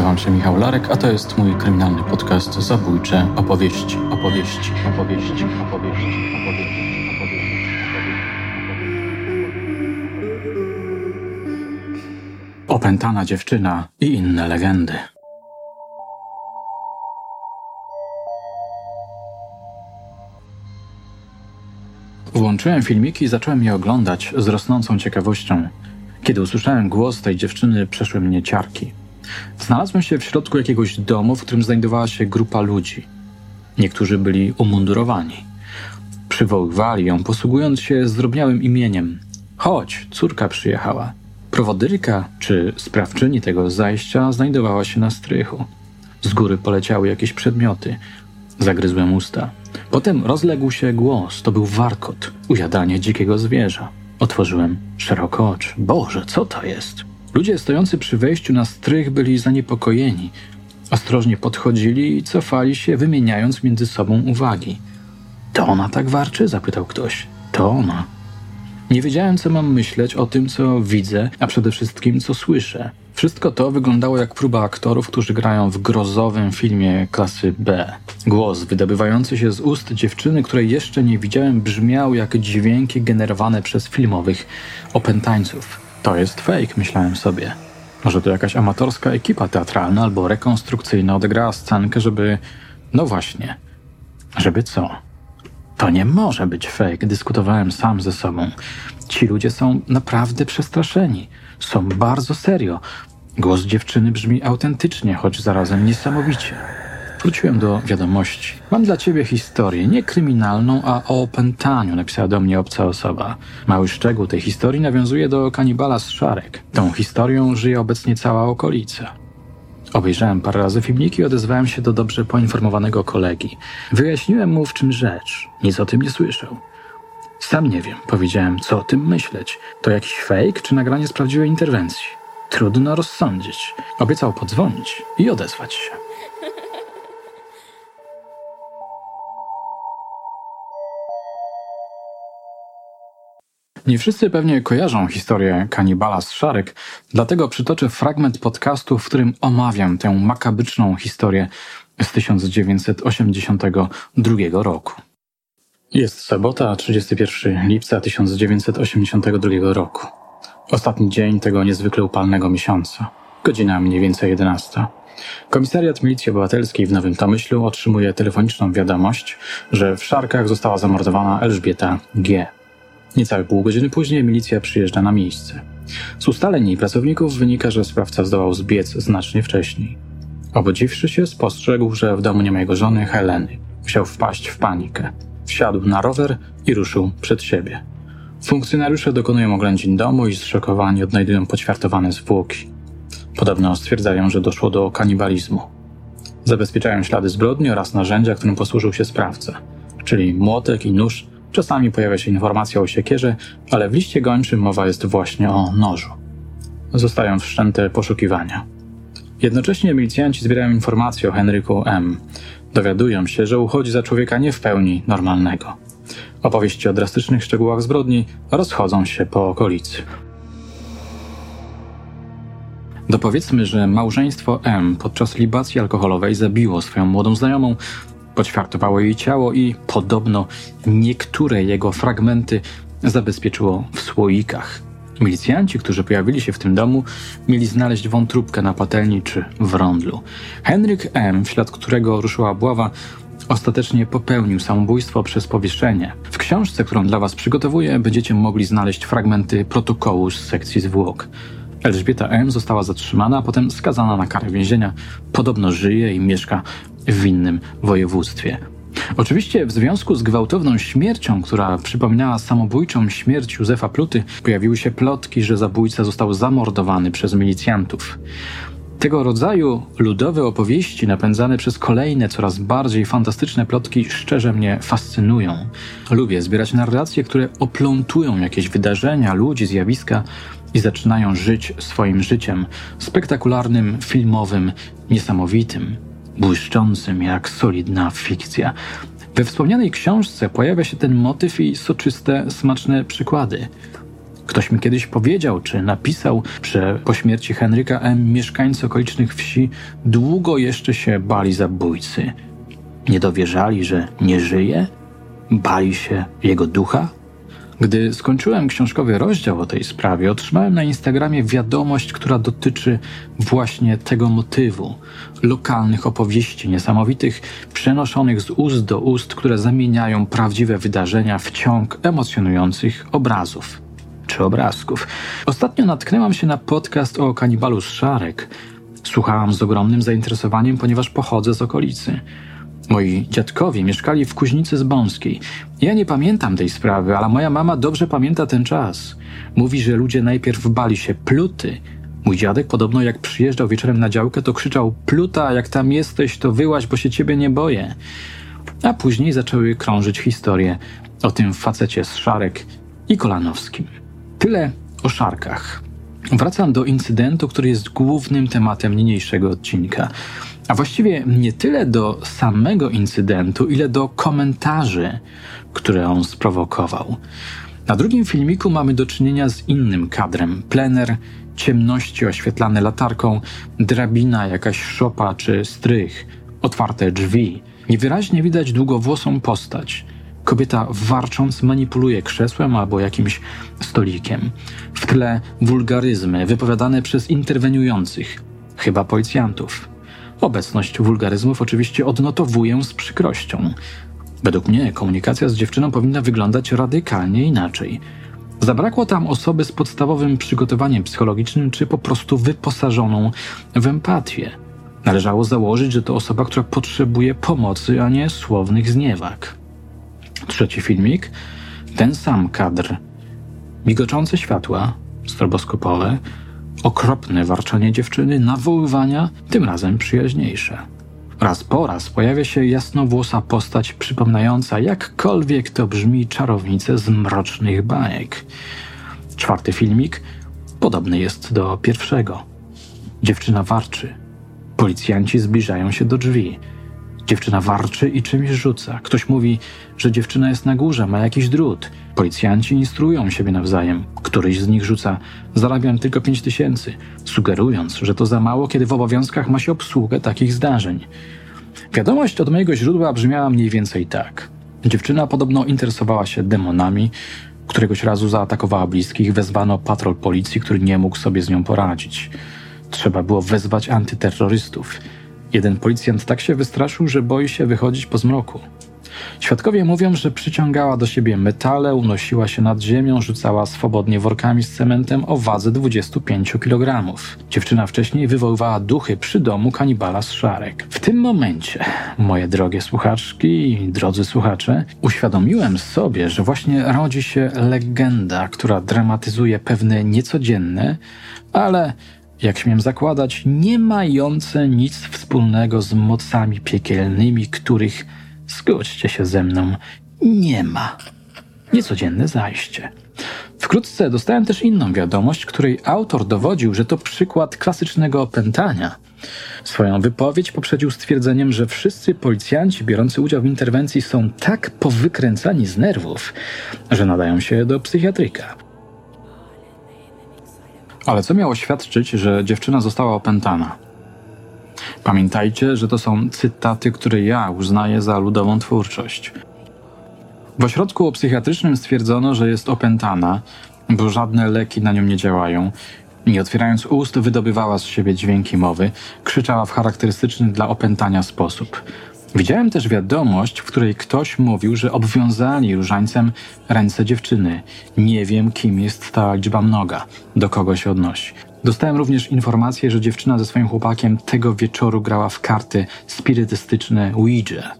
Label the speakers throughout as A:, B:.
A: nazywam się Michał Larek, a to jest mój kryminalny podcast Zabójcze opowieści, opowieści, opowieści, opowieści, opowieści, opowieści. Opętana dziewczyna i inne legendy. Włączyłem filmiki i zacząłem je oglądać z rosnącą ciekawością. Kiedy usłyszałem głos tej dziewczyny, przeszły mnie ciarki. Znalazłem się w środku jakiegoś domu, w którym znajdowała się grupa ludzi. Niektórzy byli umundurowani. Przywoływali ją, posługując się zdrobniałym imieniem. Chodź, córka przyjechała. Prowodyrka czy sprawczyni tego zajścia znajdowała się na strychu. Z góry poleciały jakieś przedmioty. Zagryzłem usta. Potem rozległ się głos. To był warkot, ujadanie dzikiego zwierza. Otworzyłem szeroko oczy. Boże, co to jest? Ludzie stojący przy wejściu na strych byli zaniepokojeni. Ostrożnie podchodzili i cofali się, wymieniając między sobą uwagi. To ona tak warczy? zapytał ktoś. To ona. Nie wiedziałem, co mam myśleć o tym, co widzę, a przede wszystkim, co słyszę. Wszystko to wyglądało jak próba aktorów, którzy grają w grozowym filmie klasy B. Głos wydobywający się z ust dziewczyny, której jeszcze nie widziałem, brzmiał jak dźwięki generowane przez filmowych opętańców. To jest fake, myślałem sobie. Może to jakaś amatorska ekipa teatralna albo rekonstrukcyjna odegrała scenkę, żeby. No właśnie. Żeby co? To nie może być fake, dyskutowałem sam ze sobą. Ci ludzie są naprawdę przestraszeni. Są bardzo serio. Głos dziewczyny brzmi autentycznie, choć zarazem niesamowicie. Wróciłem do wiadomości. Mam dla ciebie historię, nie kryminalną, a o opętaniu, napisała do mnie obca osoba. Mały szczegół tej historii nawiązuje do kanibala z Szarek. Tą historią żyje obecnie cała okolica. Obejrzałem parę razy filmiki i odezwałem się do dobrze poinformowanego kolegi. Wyjaśniłem mu, w czym rzecz. Nic o tym nie słyszał. Sam nie wiem, powiedziałem, co o tym myśleć. To jakiś fake czy nagranie z prawdziwej interwencji? Trudno rozsądzić. Obiecał podzwonić i odezwać się. Nie wszyscy pewnie kojarzą historię kanibala z Szarek, dlatego przytoczę fragment podcastu, w którym omawiam tę makabryczną historię z 1982 roku. Jest sobota, 31 lipca 1982 roku. Ostatni dzień tego niezwykle upalnego miesiąca. Godzina mniej więcej 11. Komisariat Milicji Obywatelskiej w Nowym Tomyślu otrzymuje telefoniczną wiadomość, że w Szarkach została zamordowana Elżbieta G. Niecałe pół godziny później milicja przyjeżdża na miejsce. Z ustaleń jej pracowników wynika, że sprawca zdołał zbiec znacznie wcześniej. Obudziwszy się, spostrzegł, że w domu nie ma jego żony Heleny. Musiał wpaść w panikę. Wsiadł na rower i ruszył przed siebie. Funkcjonariusze dokonują oględzin domu i zszokowani odnajdują poćwiartowane zwłoki. Podobno stwierdzają, że doszło do kanibalizmu. Zabezpieczają ślady zbrodni oraz narzędzia, którym posłużył się sprawca, czyli młotek i nóż Czasami pojawia się informacja o siekierze, ale w liście gończym mowa jest właśnie o nożu. Zostają wszczęte poszukiwania. Jednocześnie milicjanci zbierają informacje o Henryku M. Dowiadują się, że uchodzi za człowieka nie w pełni normalnego. Opowieści o drastycznych szczegółach zbrodni rozchodzą się po okolicy. Dopowiedzmy, że małżeństwo M podczas libacji alkoholowej zabiło swoją młodą znajomą, Poćwiartowało jej ciało i podobno niektóre jego fragmenty zabezpieczyło w słoikach. Milicjanci, którzy pojawili się w tym domu, mieli znaleźć wątróbkę na patelni czy w rondlu. Henryk M., w ślad którego ruszyła obława, ostatecznie popełnił samobójstwo przez powieszenie. W książce, którą dla Was przygotowuję, będziecie mogli znaleźć fragmenty protokołu z sekcji zwłok. Elżbieta M. została zatrzymana, a potem skazana na karę więzienia. Podobno żyje i mieszka w innym województwie. Oczywiście w związku z gwałtowną śmiercią, która przypominała samobójczą śmierć Józefa Pluty, pojawiły się plotki, że zabójca został zamordowany przez milicjantów. Tego rodzaju ludowe opowieści, napędzane przez kolejne, coraz bardziej fantastyczne plotki, szczerze mnie fascynują. Lubię zbierać narracje, które oplątują jakieś wydarzenia, ludzi, zjawiska i zaczynają żyć swoim życiem spektakularnym, filmowym, niesamowitym błyszczącym jak solidna fikcja. We wspomnianej książce pojawia się ten motyw i soczyste, smaczne przykłady. Ktoś mi kiedyś powiedział, czy napisał, że po śmierci Henryka M. mieszkańcy okolicznych wsi długo jeszcze się bali zabójcy. Nie dowierzali, że nie żyje? Bali się jego ducha? Gdy skończyłem książkowy rozdział o tej sprawie, otrzymałem na Instagramie wiadomość, która dotyczy właśnie tego motywu lokalnych opowieści niesamowitych, przenoszonych z ust do ust, które zamieniają prawdziwe wydarzenia w ciąg emocjonujących obrazów czy obrazków. Ostatnio natknęłam się na podcast o kanibalu z Szarek. Słuchałam z ogromnym zainteresowaniem, ponieważ pochodzę z okolicy. Moi dziadkowie mieszkali w Kuźnicy z Bąskiej. Ja nie pamiętam tej sprawy, ale moja mama dobrze pamięta ten czas. Mówi, że ludzie najpierw bali się pluty. Mój dziadek podobno jak przyjeżdżał wieczorem na działkę, to krzyczał pluta, jak tam jesteś, to wyłaź, bo się ciebie nie boję. A później zaczęły krążyć historie o tym facecie z Szarek i Kolanowskim. Tyle o szarkach. Wracam do incydentu, który jest głównym tematem niniejszego odcinka. A właściwie nie tyle do samego incydentu, ile do komentarzy, które on sprowokował. Na drugim filmiku mamy do czynienia z innym kadrem. Plener, ciemności oświetlane latarką, drabina, jakaś szopa czy strych, otwarte drzwi. Niewyraźnie widać długowłosą postać. Kobieta warcząc manipuluje krzesłem albo jakimś stolikiem. W tle wulgaryzmy wypowiadane przez interweniujących, chyba policjantów. Obecność wulgaryzmów oczywiście odnotowuję z przykrością. Według mnie komunikacja z dziewczyną powinna wyglądać radykalnie inaczej. Zabrakło tam osoby z podstawowym przygotowaniem psychologicznym, czy po prostu wyposażoną w empatię. Należało założyć, że to osoba, która potrzebuje pomocy, a nie słownych zniewag. Trzeci filmik, ten sam kadr. Migoczące światła, stroboskopowe, okropne warczenie dziewczyny, nawoływania, tym razem przyjaźniejsze. Raz po raz pojawia się jasnowłosa postać przypominająca jakkolwiek to brzmi czarownicę z mrocznych bajek. Czwarty filmik podobny jest do pierwszego. Dziewczyna warczy. Policjanci zbliżają się do drzwi. Dziewczyna warczy i czymś rzuca. Ktoś mówi, że dziewczyna jest na górze, ma jakiś drut. Policjanci instruują siebie nawzajem. Któryś z nich rzuca, zarabiam tylko pięć tysięcy, sugerując, że to za mało, kiedy w obowiązkach ma się obsługę takich zdarzeń. Wiadomość od mojego źródła brzmiała mniej więcej tak. Dziewczyna podobno interesowała się demonami. Któregoś razu zaatakowała bliskich, wezwano patrol policji, który nie mógł sobie z nią poradzić. Trzeba było wezwać antyterrorystów. Jeden policjant tak się wystraszył, że boi się wychodzić po zmroku. Świadkowie mówią, że przyciągała do siebie metale, unosiła się nad ziemią, rzucała swobodnie workami z cementem o wadze 25 kg. Dziewczyna wcześniej wywoływała duchy przy domu kanibala z szarek. W tym momencie, moje drogie słuchaczki i drodzy słuchacze, uświadomiłem sobie, że właśnie rodzi się legenda, która dramatyzuje pewne niecodzienne, ale jak śmiem zakładać, nie mające nic wspólnego z mocami piekielnymi, których, zgodźcie się ze mną, nie ma. Niecodzienne zajście. Wkrótce dostałem też inną wiadomość, której autor dowodził, że to przykład klasycznego opętania. Swoją wypowiedź poprzedził stwierdzeniem, że wszyscy policjanci biorący udział w interwencji są tak powykręcani z nerwów, że nadają się do psychiatryka. Ale co miało świadczyć, że dziewczyna została opętana? Pamiętajcie, że to są cytaty, które ja uznaję za ludową twórczość. W ośrodku psychiatrycznym stwierdzono, że jest opętana, bo żadne leki na nią nie działają. Nie otwierając ust, wydobywała z siebie dźwięki mowy, krzyczała w charakterystyczny dla opętania sposób. Widziałem też wiadomość, w której ktoś mówił, że obwiązali różańcem ręce dziewczyny. Nie wiem, kim jest ta liczba mnoga, do kogo się odnosi. Dostałem również informację, że dziewczyna ze swoim chłopakiem tego wieczoru grała w karty spirytystyczne Ouija.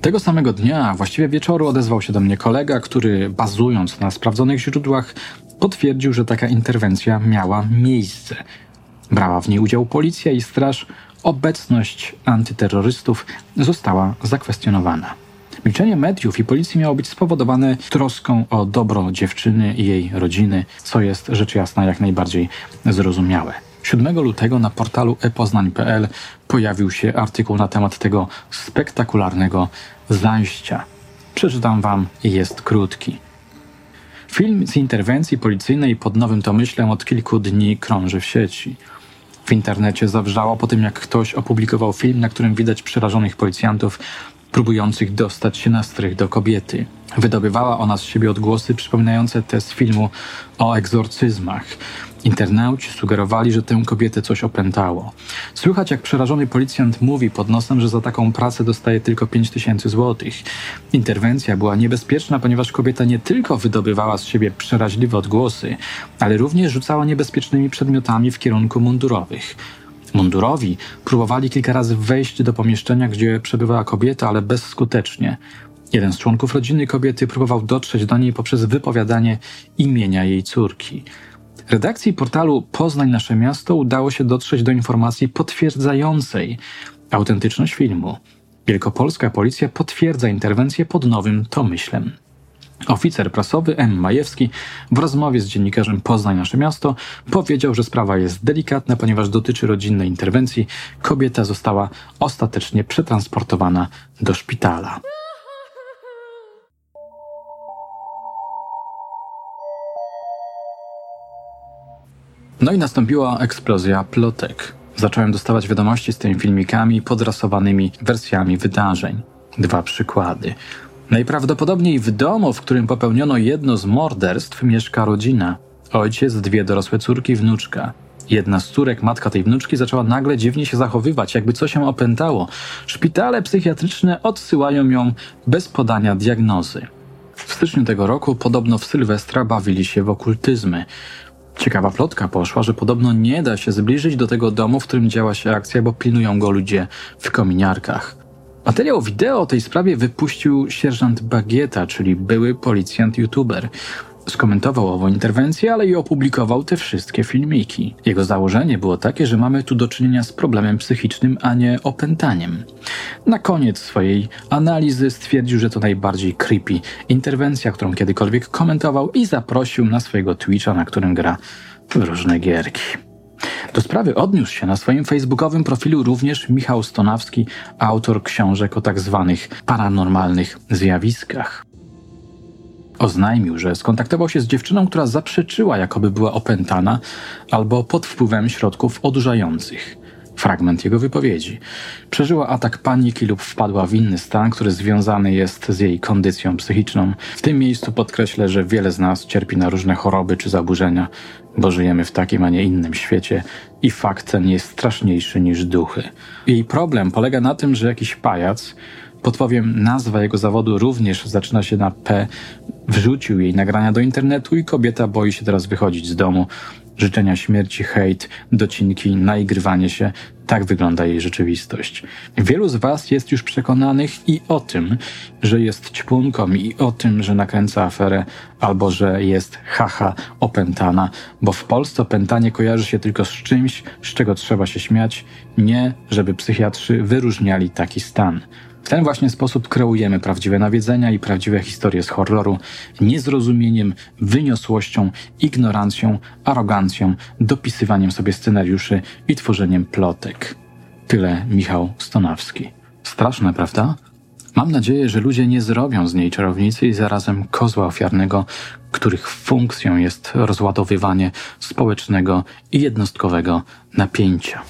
A: Tego samego dnia, właściwie wieczoru, odezwał się do mnie kolega, który, bazując na sprawdzonych źródłach, potwierdził, że taka interwencja miała miejsce. Brała w niej udział policja i straż. Obecność antyterrorystów została zakwestionowana. Milczenie mediów i policji miało być spowodowane troską o dobro dziewczyny i jej rodziny, co jest rzecz jasna jak najbardziej zrozumiałe. 7 lutego na portalu epoznań.pl pojawił się artykuł na temat tego spektakularnego zajścia. Przeczytam wam, jest krótki. Film z interwencji policyjnej pod Nowym Tomyślem od kilku dni krąży w sieci. W internecie zawrzało po tym, jak ktoś opublikował film, na którym widać przerażonych policjantów próbujących dostać się na strych do kobiety. Wydobywała ona z siebie odgłosy przypominające te z filmu o egzorcyzmach. Internauci sugerowali, że tę kobietę coś opętało. Słychać, jak przerażony policjant mówi pod nosem, że za taką pracę dostaje tylko 5 tysięcy złotych. Interwencja była niebezpieczna, ponieważ kobieta nie tylko wydobywała z siebie przeraźliwe odgłosy, ale również rzucała niebezpiecznymi przedmiotami w kierunku mundurowych. Mundurowi próbowali kilka razy wejść do pomieszczenia, gdzie przebywała kobieta, ale bezskutecznie. Jeden z członków rodziny kobiety próbował dotrzeć do niej poprzez wypowiadanie imienia jej córki. Redakcji portalu Poznań Nasze Miasto udało się dotrzeć do informacji potwierdzającej autentyczność filmu. Wielkopolska policja potwierdza interwencję pod nowym Tomyślem. Oficer prasowy M. Majewski w rozmowie z dziennikarzem Poznań Nasze Miasto powiedział, że sprawa jest delikatna, ponieważ dotyczy rodzinnej interwencji. Kobieta została ostatecznie przetransportowana do szpitala. No i nastąpiła eksplozja plotek. Zacząłem dostawać wiadomości z tymi filmikami podrasowanymi wersjami wydarzeń. Dwa przykłady. Najprawdopodobniej w domu, w którym popełniono jedno z morderstw, mieszka rodzina. Ojciec, dwie dorosłe córki, wnuczka. Jedna z córek, matka tej wnuczki, zaczęła nagle dziwnie się zachowywać, jakby coś się opętało. Szpitale psychiatryczne odsyłają ją bez podania diagnozy. W styczniu tego roku podobno w Sylwestra bawili się w okultyzmy. Ciekawa plotka poszła, że podobno nie da się zbliżyć do tego domu, w którym działa się akcja, bo pilnują go ludzie w kominiarkach. Materiał wideo o tej sprawie wypuścił sierżant Bagieta, czyli były policjant-youtuber. Skomentował ową interwencję, ale i opublikował te wszystkie filmiki. Jego założenie było takie, że mamy tu do czynienia z problemem psychicznym, a nie opętaniem. Na koniec swojej analizy stwierdził, że to najbardziej creepy interwencja, którą kiedykolwiek komentował i zaprosił na swojego Twitcha, na którym gra różne gierki. Do sprawy odniósł się na swoim facebookowym profilu również Michał Stonawski, autor książek o tak zwanych paranormalnych zjawiskach. Oznajmił, że skontaktował się z dziewczyną, która zaprzeczyła, jakoby była opętana albo pod wpływem środków odurzających. Fragment jego wypowiedzi. Przeżyła atak paniki lub wpadła w inny stan, który związany jest z jej kondycją psychiczną. W tym miejscu podkreślę, że wiele z nas cierpi na różne choroby czy zaburzenia, bo żyjemy w takim, a nie innym świecie i fakt ten jest straszniejszy niż duchy. Jej problem polega na tym, że jakiś pajac podpowiem, nazwa jego zawodu również zaczyna się na P. Wrzucił jej nagrania do internetu i kobieta boi się teraz wychodzić z domu. Życzenia śmierci, hejt, docinki, naigrywanie się. Tak wygląda jej rzeczywistość. Wielu z Was jest już przekonanych i o tym, że jest ćpunką, i o tym, że nakręca aferę, albo że jest haha opętana, bo w Polsce opętanie kojarzy się tylko z czymś, z czego trzeba się śmiać, nie żeby psychiatrzy wyróżniali taki stan. Ten właśnie sposób kreujemy prawdziwe nawiedzenia i prawdziwe historie z horroru, niezrozumieniem, wyniosłością, ignorancją, arogancją, dopisywaniem sobie scenariuszy i tworzeniem plotek. Tyle Michał Stonawski. Straszne, prawda? Mam nadzieję, że ludzie nie zrobią z niej czarownicy i zarazem kozła ofiarnego, których funkcją jest rozładowywanie społecznego i jednostkowego napięcia.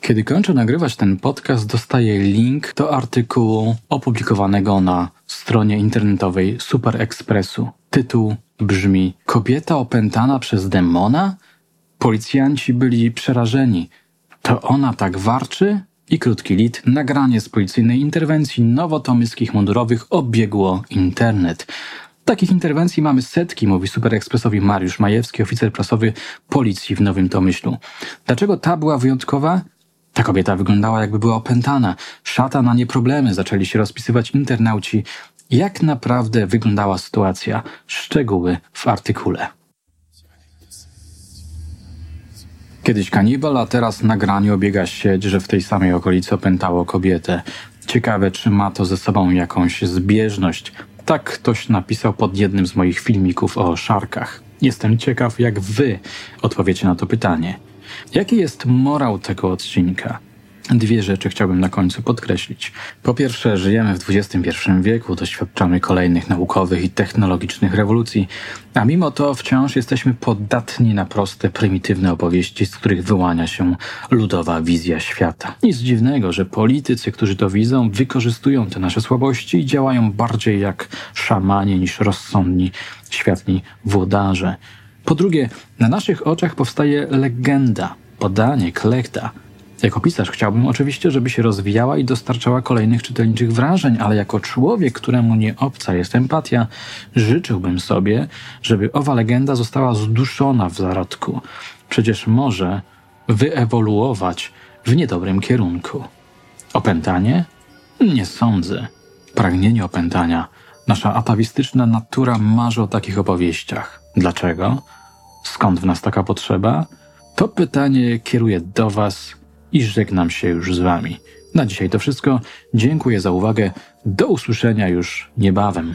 A: Kiedy kończę nagrywać ten podcast, dostaję link do artykułu opublikowanego na stronie internetowej Super Expressu. Tytuł brzmi Kobieta opętana przez demona? Policjanci byli przerażeni. To ona tak warczy? I krótki lit, nagranie z policyjnej interwencji nowotomyskich mundurowych obiegło internet. Takich interwencji mamy setki, mówi superekspresowi Mariusz Majewski, oficer prasowy policji w Nowym Tomyślu. Dlaczego ta była wyjątkowa? Ta kobieta wyglądała jakby była opętana. Szata na nie problemy zaczęli się rozpisywać internauci. Jak naprawdę wyglądała sytuacja? Szczegóły w artykule. Kiedyś kanibal, a teraz nagranie obiega sieć, że w tej samej okolicy opętało kobietę. Ciekawe, czy ma to ze sobą jakąś zbieżność. Tak ktoś napisał pod jednym z moich filmików o szarkach. Jestem ciekaw, jak wy odpowiecie na to pytanie. Jaki jest morał tego odcinka? Dwie rzeczy chciałbym na końcu podkreślić. Po pierwsze, żyjemy w XXI wieku, doświadczamy kolejnych naukowych i technologicznych rewolucji, a mimo to wciąż jesteśmy podatni na proste, prymitywne opowieści, z których wyłania się ludowa wizja świata. Nic dziwnego, że politycy, którzy to widzą, wykorzystują te nasze słabości i działają bardziej jak szamanie niż rozsądni, światli włodarze. Po drugie, na naszych oczach powstaje legenda, podanie, klekta – jako pisarz chciałbym oczywiście, żeby się rozwijała i dostarczała kolejnych czytelniczych wrażeń, ale jako człowiek, któremu nie obca jest empatia, życzyłbym sobie, żeby owa legenda została zduszona w zarodku. Przecież może wyewoluować w niedobrym kierunku. Opętanie? Nie sądzę. Pragnienie opętania. Nasza atawistyczna natura marzy o takich opowieściach. Dlaczego? Skąd w nas taka potrzeba? To pytanie kieruję do Was i żegnam się już z Wami. Na dzisiaj to wszystko. Dziękuję za uwagę. Do usłyszenia już niebawem.